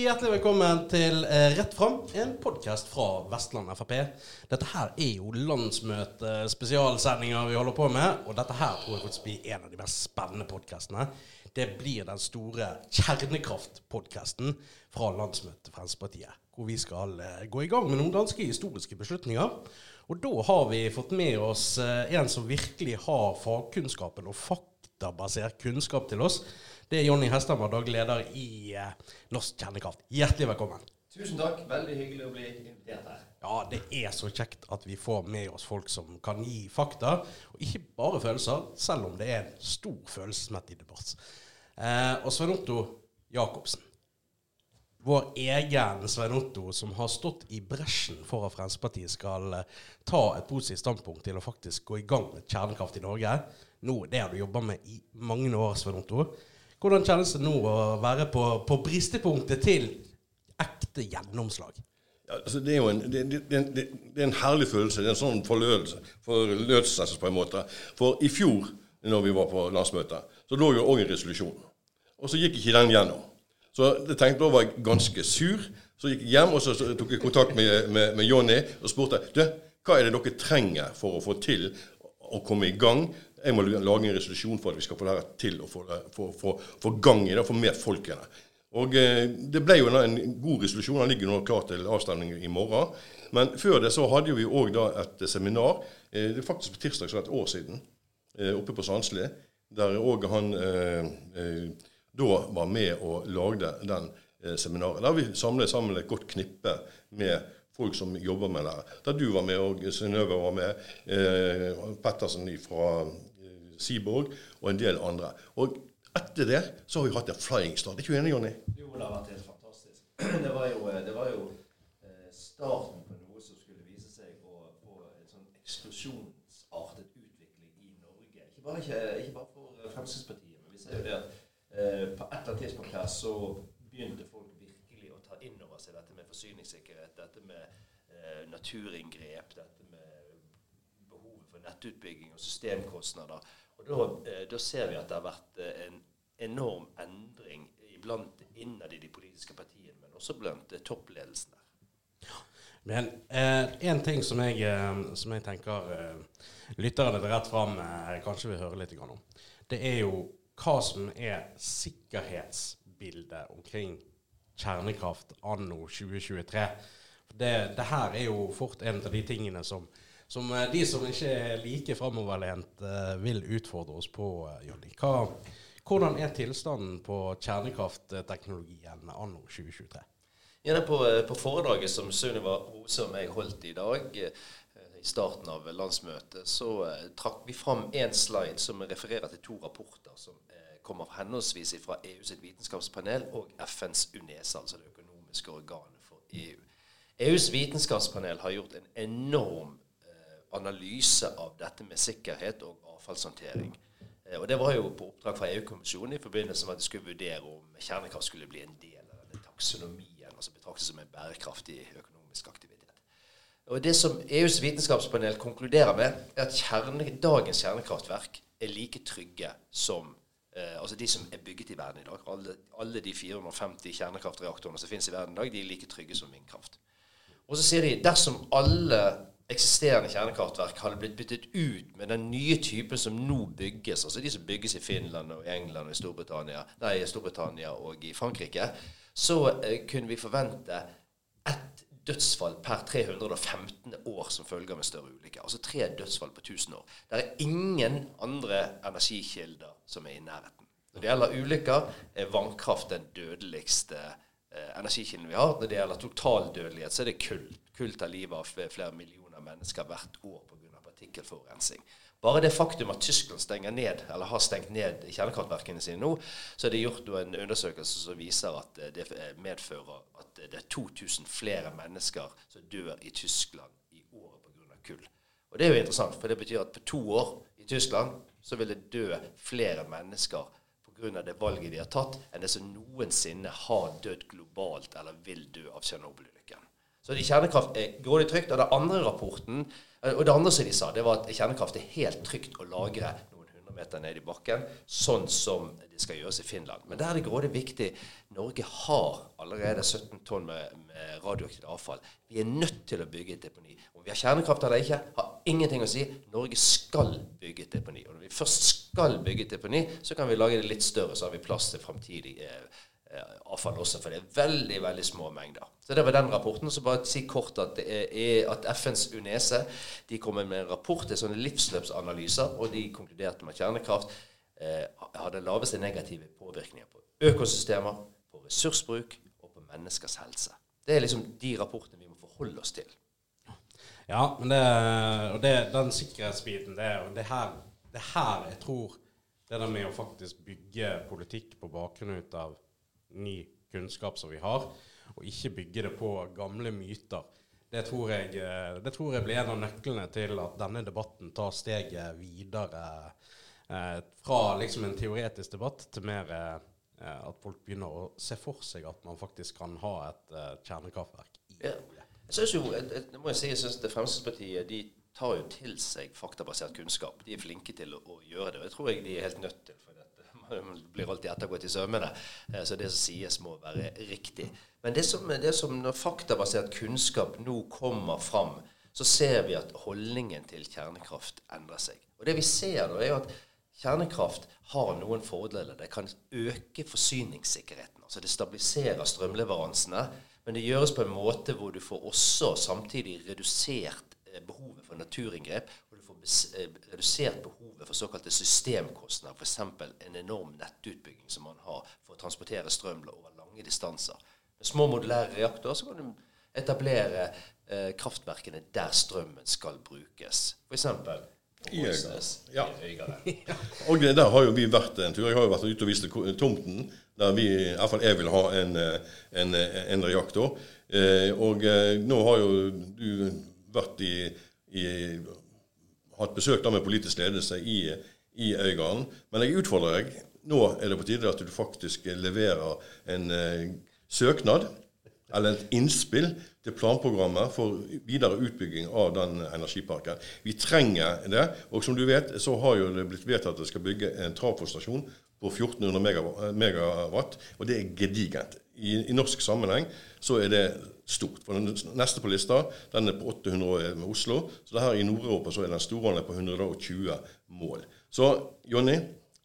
Hjertelig velkommen til eh, Rett fram, en podkast fra Vestland Frp. Dette her er jo landsmøtespesialsendinger vi holder på med, og dette her tror jeg faktisk blir en av de mest spennende podkastene. Det blir den store kjernekraftpodkasten fra landsmøtet til Fremskrittspartiet. Hvor vi skal eh, gå i gang med noen ganske historiske beslutninger. Og da har vi fått med oss eh, en som virkelig har fagkunnskapen og faktabasert kunnskap til oss. Det er Jonny Hesthammer, daglig leder i eh, Norsk Kjernekraft. Hjertelig velkommen. Tusen takk. Veldig hyggelig å bli invitert her. Ja, det er så kjekt at vi får med oss folk som kan gi fakta, og ikke bare følelser, selv om det er en stor følelsesmettig debatt. Eh, og Svein Otto Jacobsen. Vår egen Svein Otto som har stått i bresjen for at Fremskrittspartiet skal eh, ta et positivt standpunkt til å faktisk gå i gang med kjernekraft i Norge. Nå, Det har du jobba med i mange år, Svein Otto. Hvordan kjennes det nå å være på, på bristepunktet til ekte gjennomslag? Altså det er jo en, det, det, det, er en herlig følelse. Det er en sånn forløselse på en måte. For i fjor, når vi var på landsmøtet, så lå jo òg en resolusjon. Og så gikk ikke den gjennom. Så jeg tenkte da var jeg ganske sur. Så gikk jeg hjem og så tok jeg kontakt med, med, med Jonny og spurte du, hva er det dere trenger for å få til å komme i gang jeg må lage en resolusjon for at vi skal få det til å få, gang i det, få med folkene. Og eh, Det ble jo en god resolusjon. Den ligger nå klar til avstemning i morgen. Men før det så hadde vi òg et seminar, eh, det er faktisk på tirsdag, så et år siden, eh, oppe på Sandsli, der òg han eh, eh, da var med og lagde den eh, seminaret. Der vi samlet sammen et godt knippe med folk som jobber med det. Der du var med, og Synnøve var med. Eh, Pettersen fra Seaborg og en del andre. Og etter det så har vi hatt en flying start. Er ikke du enig, Jonny? Jo, det har vært helt fantastisk. Det var jo, det var jo eh, starten på noe som skulle vise seg å få en sånn eksplosjonsartet utvikling i Norge. Ikke bare, ikke, ikke bare for Fremskrittspartiet, men vi ser jo det at eh, på et eller annet tidspunkt her så begynte folk virkelig å ta inn over seg dette med forsyningssikkerhet, dette med eh, naturinngrep, dette med for nettutbygging og systemkostnader. Og da, eh, da, ser vi at det har vært eh, en enorm endring iblant innad i de politiske partiene, men også blant eh, toppledelsen der. Men eh, en ting som jeg, som jeg tenker eh, lytterne Rett Fram eh, kanskje vil høre litt om, det er jo hva som er sikkerhetsbildet omkring kjernekraft anno 2023. Det, det her er jo fort en av de tingene som som eh, de som ikke er like framoverlent, eh, vil utfordre oss på, eh, Jonny. Hvordan er tilstanden på kjernekraftteknologien anno 2023? Ja, på, på, foredraget som Sunniva Rose og meg holdt i dag, i starten av landsmøtet, så trakk vi fram én slide som refererer til to rapporter som kommer henholdsvis fra EU sitt vitenskapspanel og FNs UNESA, altså det økonomiske organet for EU. EUs vitenskapspanel har gjort en enorm analyse av dette med sikkerhet og avfallshåndtering. Eh, og Det var jo på oppdrag fra EU-kommisjonen i forbindelse med at de skulle vurdere om kjernekraft skulle bli en del av denne taksonomien, altså betraktes som en bærekraftig økonomisk aktivitet. Og Det som EUs vitenskapspanel konkluderer med, er at kjerne, dagens kjernekraftverk er like trygge som eh, altså de som er bygget i verden i dag. Alle, alle de 450 kjernekraftreaktorene som finnes i verden i dag, de er like trygge som vindkraft. Og så sier de dersom alle eksisterende kjernekraftverk hadde blitt byttet ut med den nye typen som nå bygges, altså de som bygges i Finland og England og Storbritannia, nei, Storbritannia og i Frankrike, så eh, kunne vi forvente ett dødsfall per 315 år som følge av en større ulykke. Altså tre dødsfall på 1000 år. Det er ingen andre energikilder som er i nærheten. Når det gjelder ulykker, er vannkraft den dødeligste eh, energikilden vi har. Når det gjelder total dødelighet, så er det kull. Kull tar livet av flere millioner mennesker hvert år pga. partikkelforurensning. Bare det faktum at Tyskland stenger ned, eller har stengt ned kjernekraftverkene sine nå, så er det gjort en undersøkelse som viser at det medfører at det er 2000 flere mennesker som dør i Tyskland i året pga. kull. Og Det er jo interessant, for det betyr at på to år i Tyskland så vil det dø flere mennesker pga. det valget de har tatt, enn det som noensinne har dødd globalt eller vil dø av Tsjernobyl-ulykken. Så kjernekraft er grådig trygt. Og det andre rapporten, eh, og det andre som de sa, det var at kjernekraft er helt trygt å lagre noen 100 meter ned i bakken, sånn som det skal gjøres i Finland. Men der er det grådig viktig. Norge har allerede 17 tonn med, med radioaktivt avfall. Vi er nødt til å bygge et deponi. Om vi har kjernekraft eller ikke, har ingenting å si. Norge skal bygge et deponi. Og når vi først skal bygge et deponi, så kan vi lage det litt større, så har vi plass til framtidig eh, eh, avfall også, for det er veldig veldig små mengder. Så Det var den rapporten. Så bare si kort at, er, at FNs UNESE de kommer med en rapport til sånne livsløpsanalyser, og de konkluderte med at kjernekraft eh, hadde laveste negative påvirkninger på økosystemer, på ressursbruk og på menneskers helse. Det er liksom de rapportene vi må forholde oss til. Ja, men det, og det, den sikkerhetsbiten, det er det her, det her jeg tror det der med å faktisk bygge politikk på bakgrunn av ny kunnskap som vi har, og ikke bygge det på gamle myter. Det tror, jeg, det tror jeg blir en av nøklene til at denne debatten tar steget videre eh, fra liksom en teoretisk debatt til mer eh, at folk begynner å se for seg at man faktisk kan ha et eh, kjernekraftverk i ja. Jeg synes jo, jeg, må jeg si, jeg synes det Fremskrittspartiet de tar jo til seg faktabasert kunnskap. De er flinke til å, å gjøre det. og Jeg tror jeg de er helt nødt til. for blir alltid ettergått i sømmene. Eh, så det som sies, må være riktig. Men det som, det som når faktabasert kunnskap nå kommer fram, så ser vi at holdningen til kjernekraft endrer seg. Og det vi ser nå, er at kjernekraft har noen fordeler. Det kan øke forsyningssikkerheten. Altså det stabiliserer strømleveransene. Men det gjøres på en måte hvor du får også samtidig redusert eh, behovet for naturinngrep. Eh, redusert behovet for såkalte systemkostnader. F.eks. en enorm nettutbygging som man har for å transportere strøm over lange distanser. Med små modulære reaktorer så kan du etablere eh, kraftverkene der strømmen skal brukes. F.eks. I Ja. Og der har jo vi vært en tur. Jeg har jo vært ute og vist tomten der vi, i hvert fall jeg vil ha en, en, en reaktor. Eh, og eh, nå har jo du vært i, i hatt besøk da med politisk ledelse i, i Øygarden. Men jeg utfordrer deg. Nå er det på tide at du faktisk leverer en eh, søknad eller et innspill til planprogrammet for videre utbygging av den energiparken. Vi trenger det. Og som du vet, så har jo det blitt vedtatt at det skal bygge en trafostasjon på 1400 megawatt, og det er gedigent. I, I, norsk sammenheng så er det stort. For Den neste på lista den er på 800 med Oslo. Så det her i Nord-Europa så er den store på 120 mål. Så Jonny,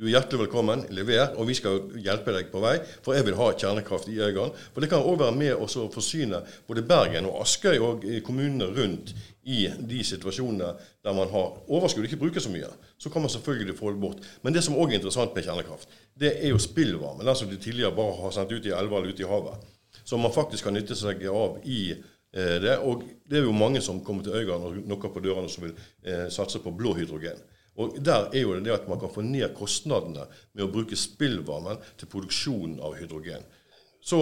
du er hjertelig velkommen. Lever, og vi skal hjelpe deg på vei. For jeg vil ha kjernekraft i Øygarden. For det kan òg være med å forsyne både Bergen og Askøy og kommunene rundt i de situasjonene der man har overskudd og ikke bruker så mye. Så kan man selvfølgelig få det bort. Men det som òg er interessant med kjernekraft, det er jo spillvarme. Den som de tidligere bare har sendt ut i elver eller ute i havet. Som man faktisk kan nytte seg av i eh, det. Og det er jo mange som kommer til Øygarden og knokker på dørene som vil eh, satse på blå hydrogen. Og Der er jo det at man kan få ned kostnadene med å bruke spillvarmen til produksjon av hydrogen. Så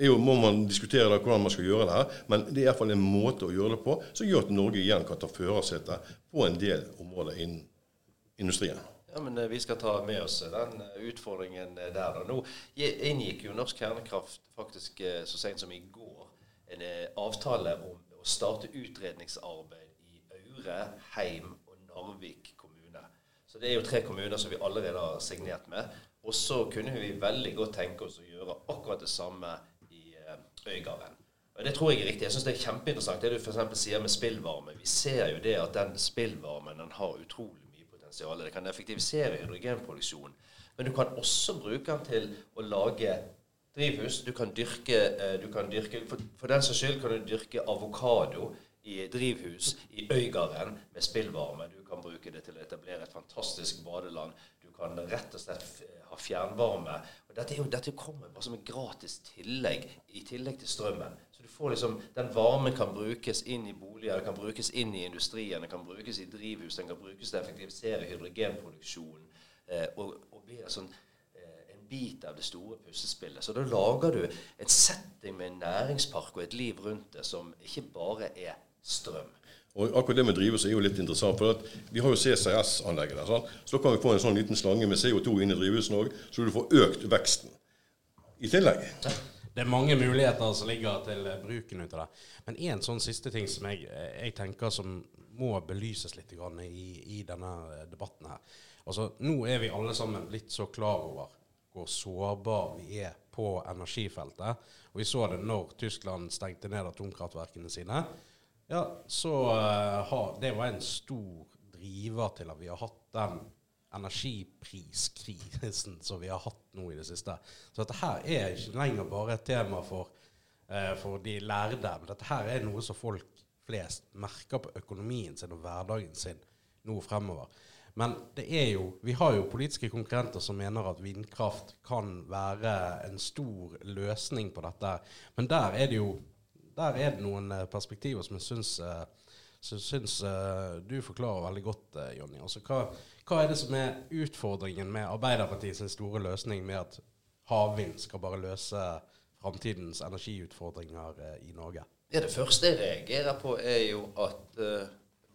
jo, må man diskutere da, hvordan man skal gjøre det her, men det er iallfall en måte å gjøre det på som gjør at Norge igjen kan ta førersetet på en del områder innen industrien. Ja, men eh, Vi skal ta med oss den eh, utfordringen der. Nå inngikk jo Norsk Kjernekraft faktisk eh, så sent som i går en avtale om å starte utredningsarbeid i Aure, Heim Narvik kommune. Så det er jo tre kommuner som vi allerede har signert med. Og så kunne vi veldig godt tenke oss å gjøre akkurat det samme i eh, Øygarden. Og Det tror jeg er riktig. Jeg syns det er kjempeinteressant det du f.eks. sier med spillvarme. Vi ser jo det at den spillvarmen den har utrolig mye potensial. Det kan effektivisere hydrogenproduksjonen. Men du kan også bruke den til å lage drivhus. Du kan dyrke, eh, du kan dyrke for, for den saks skyld kan du dyrke avokado i drivhus i Øygarden med spillvarme. Du kan bruke det til å etablere et fantastisk badeland. Du kan rett og slett ha fjernvarme. Og dette, jo, dette kommer bare som et gratis tillegg i tillegg til strømmen. Så du får liksom, Den varmen kan brukes inn i boliger, den kan brukes inn i industrien, den kan brukes i drivhus, den kan brukes til å effektivisere hydrogenproduksjonen. Eh, og, og blir sånn eh, en bit av det store puslespillet. Så da lager du en setting med en næringspark og et liv rundt det som ikke bare er strøm. Og akkurat det med drivhus er jo litt interessant. for Vi har jo CCS-anlegget der. Sant? Så da kan vi få en sånn liten slange med CO2 inn i drivhusene òg, så du får økt veksten i tillegg. Det er mange muligheter som ligger til bruken ut av det. Men én sånn siste ting som jeg, jeg, tenker som må belyses litt i, i, denne debatten her. Altså, nå er vi alle sammen blitt så klar over hvor sårbar vi er på energifeltet. Og vi så det når Tyskland stengte ned atomkraftverkene sine. Ja, så uh, Det var en stor driver til at vi har hatt den energipriskrisen som vi har hatt nå i det siste. Så dette her er ikke lenger bare et tema for, uh, for de lærde. Men dette her er noe som folk flest merker på økonomien sin og hverdagen sin nå fremover. Men det er jo, vi har jo politiske konkurrenter som mener at vindkraft kan være en stor løsning på dette. Men der er det jo der er det noen eh, perspektiver som jeg syns, uh, syns uh, du forklarer veldig godt, Jonny. Altså, hva, hva, er det som er utfordringen med Arbeiderpartiets store løsning med at havvind skal bare løse framtidens energiutfordringer i Norge? Ja, det første jeg reagerer på, er jo at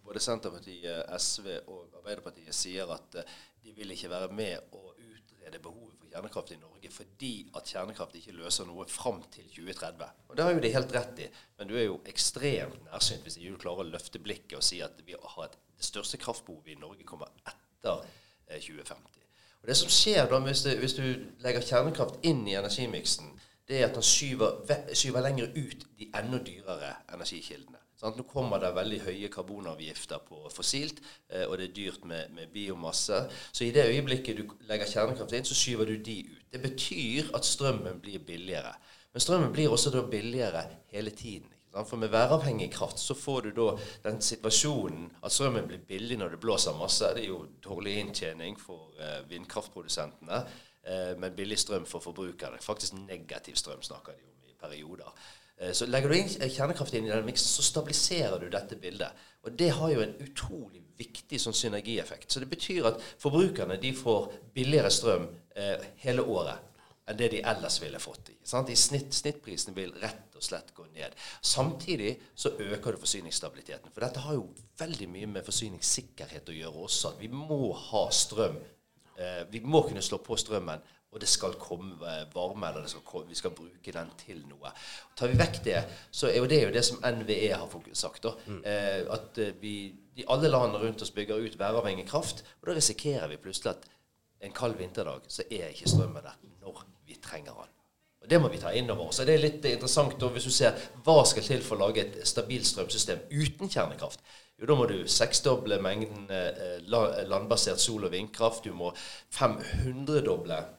både Senterpartiet, SV og Arbeiderpartiet sier at de vil ikke være med å utrede behovet kjernekraft i Norge fordi at kjernekraft ikke løser noe fram til 2030. Og Det har jo de helt rett i, men du er jo ekstremt nærsynt hvis ikke du klarer å løfte blikket og si at vi har et, det største kraftbehovet i Norge kommer etter eh, 2050. Og Det som skjer da hvis, det, hvis du legger kjernekraft inn i energimiksen, det er at den skyver, skyver lenger ut de enda dyrere energikildene. Sant? Nå kommer det veldig høye karbonavgifter på fossilt, eh, og det er dyrt med, med, biomasse. Så i det øyeblikket du legger kjernekraft inn, så skyver du de ut. Det betyr at strømmen blir billigere. Men strømmen blir også da billigere hele tiden. For med væravhengig kraft så får du da den situasjonen at strømmen blir billig når det blåser masse. Det er jo dårlig inntjening for eh, vindkraftprodusentene, eh, men billig strøm for forbrukerne. Faktisk negativ strøm snakker de om i perioder. Eh, så legger du inn kjernekraft inn i den miksen, så stabiliserer du dette bildet. Og det har jo en utrolig viktig sånn synergieffekt. Så det betyr at forbrukerne de får billigere strøm eh, hele året enn det de ellers ville fått. Sant? I snitt, Snittprisen vil rett og slett gå ned. Samtidig så øker du forsyningsstabiliteten. For dette har jo veldig mye med forsyningssikkerhet å gjøre også. At vi må ha strøm. Eh, vi må kunne slå på strømmen og det skal komme varme, eller skal komme, vi skal bruke den til noe. Tar vi vekk det, så er jo det jo det som NVE har sagt. Mm. Eh, at eh, vi, de, alle landene rundt oss bygger ut væravhengig kraft. Og da risikerer vi plutselig at en kald vinterdag så er ikke strømmen der når vi trenger den. Og Det må vi ta inn over oss. Det er litt interessant da, hvis du ser hva skal til for å lage et stabilt strømsystem uten kjernekraft. Jo, da må du seksdoble mengden eh, landbasert sol- og vindkraft. Du må 500-doble eh,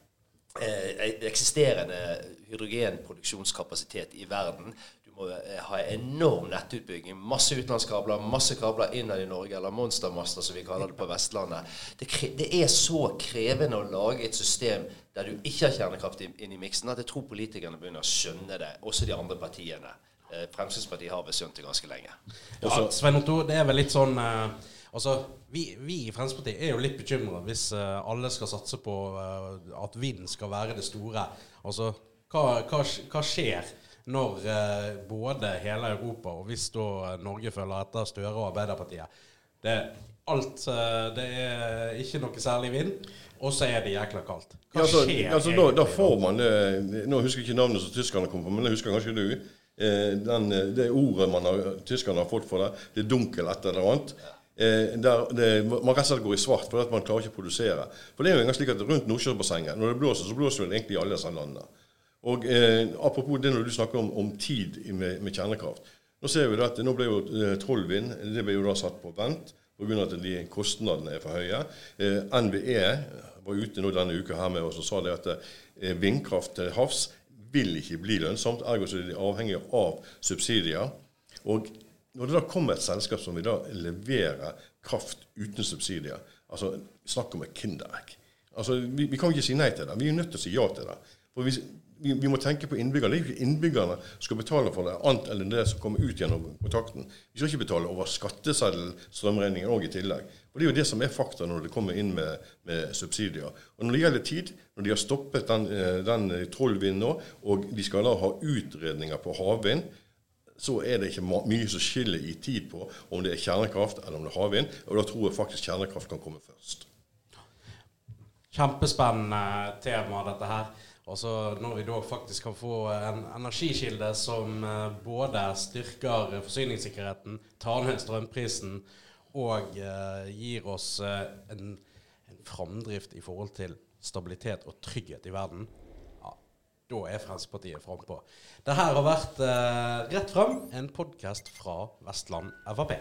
eksisterende hydrogenproduksjonskapasitet i verden. Du må eh, ha enorm nettutbygging. Masse utenlandskabler, masse kabler innad i Norge, eller monstermaster som vi kaller det på Vestlandet. Det, det, er så krevende å lage et system der du ikke har kjernekraft inn i miksen, at jeg tror politikerne begynner å skjønne det, også de andre partiene. Eh, Fremskrittspartiet har vel skjønt det ganske lenge. Ja, Svein Otto, det er vel litt sånn uh Altså, vi, vi, i Fremskrittspartiet er jo litt bekymra hvis uh, alle skal satse på uh, at vind skal være det store. Altså, hva, hva, hva skjer når uh, både hele Europa og hvis da Norge følger etter Støre og Arbeiderpartiet det, alt, det er ikke noe særlig vind, og så er det jækla kaldt. Hva ja, altså, skjer altså, da, da, får man det Nå husker jeg ikke navnet som tyskerne kom på, men det husker kanskje du. Den, det ordet man har, tyskerne har fått for det, det er dunkel et eller annet. Eh, der det, man rett og slett går i svart fordi man klarer ikke å produsere. For det er jo engang slik at Rundt Nordsjøbassenget, når det blåser, så blåser det egentlig i alle disse landene. Og eh, Apropos det når du snakker om, om tid med, med, kjernekraft. Nå ser vi at nå ble jo eh, Trollvind det ble jo da satt på vent pga. at de kostnadene er for høye. Eh, NVE var ute nå denne uka her med oss og sa det at eh, vindkraft til havs vil ikke bli lønnsomt. Ergo så er de avhengige av subsidier. Og når det da kommer et selskap som vil da levere kraft uten subsidier altså Snakk om et kinderegg. Altså, vi, vi, kan ikke si nei til det. Vi er nødt til å si ja til det. For vi, vi, vi må tenke på innbyggerne. Det er ikke innbyggerne som skal betale for det, annet enn det som kommer ut gjennom kontakten. Vi skal ikke betale over skatteseddel strømregningen òg i tillegg. Og Det er jo det som er fakta når det kommer inn med, med, subsidier. Og Når det gjelder tid, når de har stoppet den, eh, den trollvinden nå, og de skal da ha utredninger på havvind så er det ikke mye som skiller i tid på om det er kjernekraft eller om det er havvind. Og da tror jeg faktisk kjernekraft kan komme først. Kjempespennende tema, dette her. Også når vi da faktisk kan få en energikilde som eh, både styrker forsyningssikkerheten, tar ned strømprisen og uh, gir oss uh, en, en framdrift i forhold til stabilitet og trygghet i verden, da er Fremskrittspartiet frampå. Det her har vært eh, Rett frem, en podkast fra Vestland Frp.